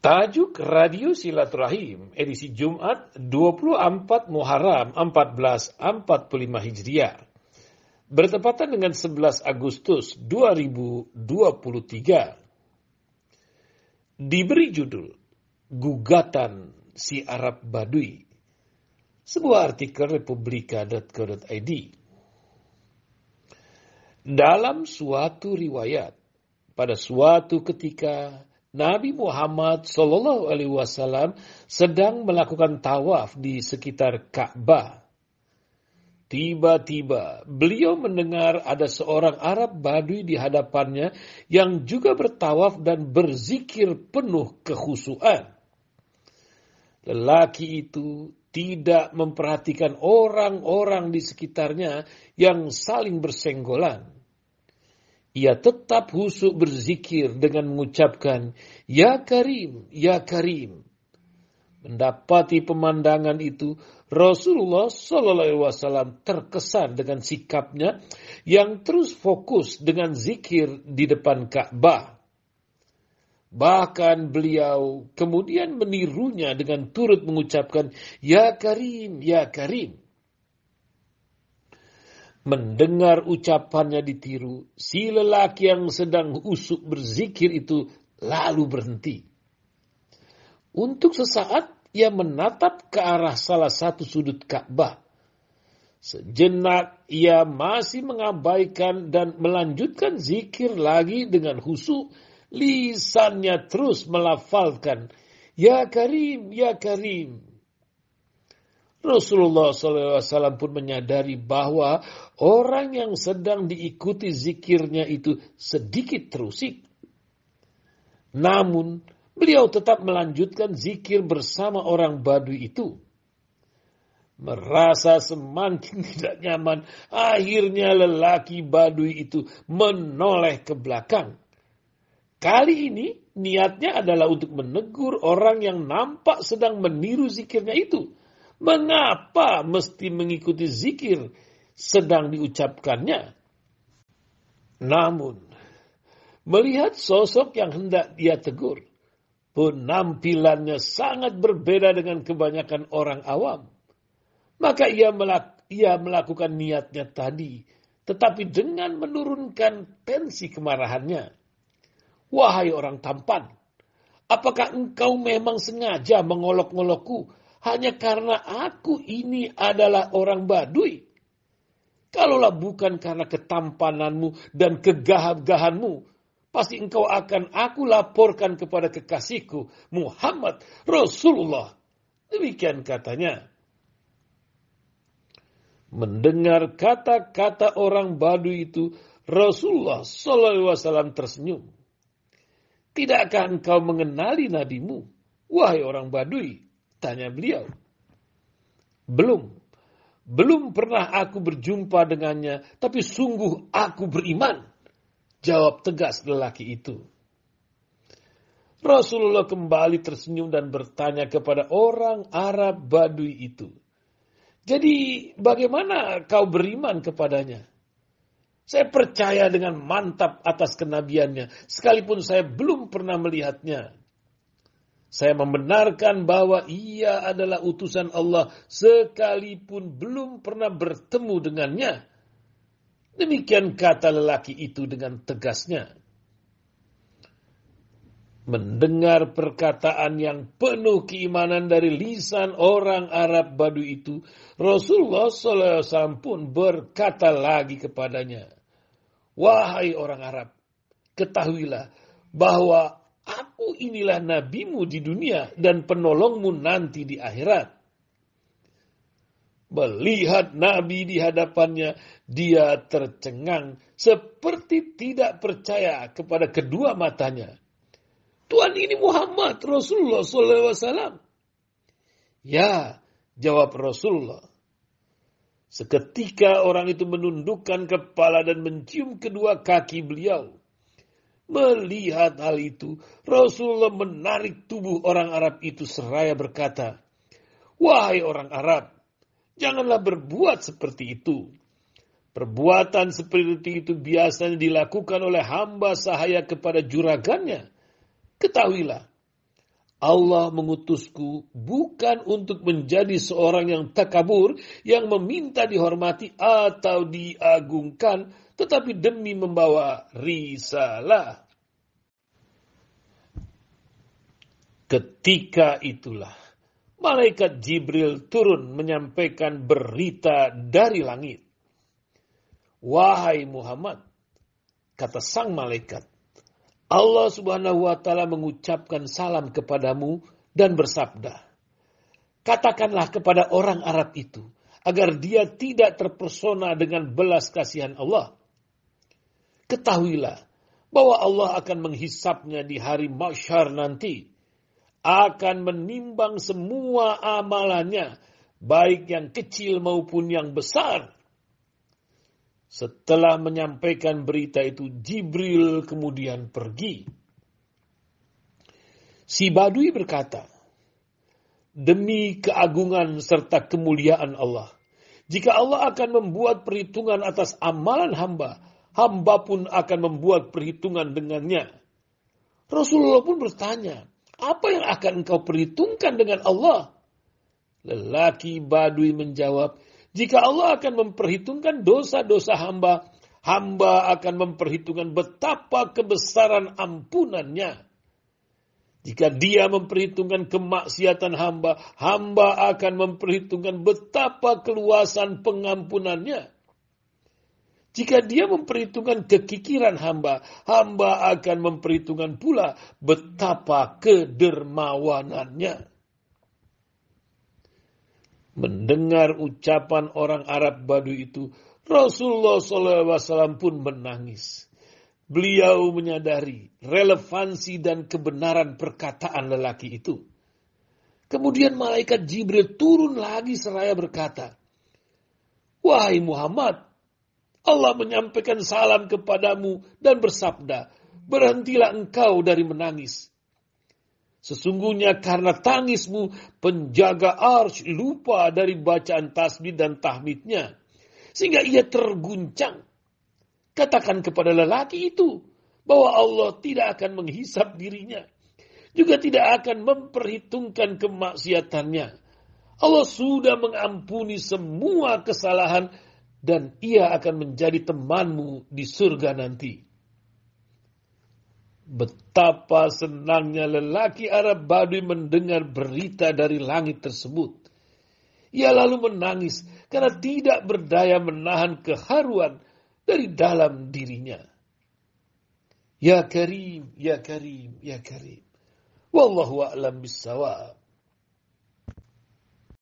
Tajuk Radio Silaturahim edisi Jumat 24 Muharram 1445 Hijriah. Bertepatan dengan 11 Agustus 2023 diberi judul Gugatan si Arab Badui. Sebuah artikel republika.co.id dalam suatu riwayat pada suatu ketika Nabi Muhammad Shallallahu Alaihi Wasallam sedang melakukan tawaf di sekitar Ka'bah. Tiba-tiba beliau mendengar ada seorang Arab Badui di hadapannya yang juga bertawaf dan berzikir penuh kehusuan. Lelaki itu tidak memperhatikan orang-orang di sekitarnya yang saling bersenggolan ia tetap husuk berzikir dengan mengucapkan, Ya Karim, Ya Karim. Mendapati pemandangan itu, Rasulullah Shallallahu Alaihi Wasallam terkesan dengan sikapnya yang terus fokus dengan zikir di depan Ka'bah. Bahkan beliau kemudian menirunya dengan turut mengucapkan, Ya Karim, Ya Karim. Mendengar ucapannya ditiru, si lelaki yang sedang usuk berzikir itu lalu berhenti. Untuk sesaat ia menatap ke arah salah satu sudut Ka'bah. Sejenak ia masih mengabaikan dan melanjutkan zikir lagi dengan husu. Lisannya terus melafalkan, Ya Karim, Ya Karim, Rasulullah SAW pun menyadari bahwa orang yang sedang diikuti zikirnya itu sedikit terusik. Namun, beliau tetap melanjutkan zikir bersama orang Badui itu. Merasa semakin tidak nyaman, akhirnya lelaki Badui itu menoleh ke belakang. Kali ini niatnya adalah untuk menegur orang yang nampak sedang meniru zikirnya itu Mengapa mesti mengikuti zikir sedang diucapkannya? Namun, melihat sosok yang hendak dia tegur, penampilannya sangat berbeda dengan kebanyakan orang awam. Maka ia, melak ia melakukan niatnya tadi, tetapi dengan menurunkan tensi kemarahannya. Wahai orang tampan, apakah engkau memang sengaja mengolok-ngolokku hanya karena aku ini adalah orang Badui. Kalaulah bukan karena ketampananmu dan kegahap-gahanmu, pasti engkau akan aku laporkan kepada kekasihku Muhammad Rasulullah. Demikian katanya. Mendengar kata-kata orang Badui itu, Rasulullah SAW tersenyum. Tidakkah engkau mengenali nabimu, wahai orang Badui? Tanya beliau. Belum. Belum pernah aku berjumpa dengannya, tapi sungguh aku beriman. Jawab tegas lelaki itu. Rasulullah kembali tersenyum dan bertanya kepada orang Arab Badui itu. Jadi bagaimana kau beriman kepadanya? Saya percaya dengan mantap atas kenabiannya, sekalipun saya belum pernah melihatnya. Saya membenarkan bahwa ia adalah utusan Allah sekalipun belum pernah bertemu dengannya. Demikian kata lelaki itu dengan tegasnya. Mendengar perkataan yang penuh keimanan dari lisan orang Arab Badu itu, Rasulullah SAW pun berkata lagi kepadanya, Wahai orang Arab, ketahuilah bahwa Aku inilah nabimu di dunia dan penolongmu nanti di akhirat. Melihat Nabi di hadapannya, dia tercengang seperti tidak percaya kepada kedua matanya. Tuhan ini Muhammad Rasulullah SAW. Ya, jawab Rasulullah. Seketika orang itu menundukkan kepala dan mencium kedua kaki beliau. Melihat hal itu, Rasulullah menarik tubuh orang Arab itu seraya berkata, Wahai orang Arab, janganlah berbuat seperti itu. Perbuatan seperti itu biasanya dilakukan oleh hamba sahaya kepada juragannya. Ketahuilah, Allah mengutusku bukan untuk menjadi seorang yang takabur, yang meminta dihormati atau diagungkan, tetapi demi membawa risalah. Ketika itulah malaikat Jibril turun menyampaikan berita dari langit. Wahai Muhammad, kata sang malaikat, Allah Subhanahu wa taala mengucapkan salam kepadamu dan bersabda, Katakanlah kepada orang Arab itu agar dia tidak terpesona dengan belas kasihan Allah. Ketahuilah bahwa Allah akan menghisapnya di hari mahsyar nanti, akan menimbang semua amalannya, baik yang kecil maupun yang besar setelah menyampaikan berita itu, Jibril kemudian pergi. Si Badui berkata, Demi keagungan serta kemuliaan Allah, jika Allah akan membuat perhitungan atas amalan hamba, hamba pun akan membuat perhitungan dengannya. Rasulullah pun bertanya, apa yang akan engkau perhitungkan dengan Allah? Lelaki Badui menjawab, jika Allah akan memperhitungkan dosa-dosa hamba, hamba akan memperhitungkan betapa kebesaran ampunannya. Jika dia memperhitungkan kemaksiatan hamba, hamba akan memperhitungkan betapa keluasan pengampunannya. Jika dia memperhitungkan kekikiran hamba, hamba akan memperhitungkan pula betapa kedermawanannya mendengar ucapan orang Arab Badu itu, Rasulullah SAW pun menangis. Beliau menyadari relevansi dan kebenaran perkataan lelaki itu. Kemudian malaikat Jibril turun lagi seraya berkata, Wahai Muhammad, Allah menyampaikan salam kepadamu dan bersabda, berhentilah engkau dari menangis. Sesungguhnya karena tangismu, penjaga arsh lupa dari bacaan tasbih dan tahmidnya. Sehingga ia terguncang. Katakan kepada lelaki itu bahwa Allah tidak akan menghisap dirinya. Juga tidak akan memperhitungkan kemaksiatannya. Allah sudah mengampuni semua kesalahan dan ia akan menjadi temanmu di surga nanti. Betapa senangnya lelaki Arab Badui mendengar berita dari langit tersebut. Ia lalu menangis karena tidak berdaya menahan keharuan dari dalam dirinya. Ya Karim, Ya Karim, Ya Karim. Wallahu a'lam bisawab.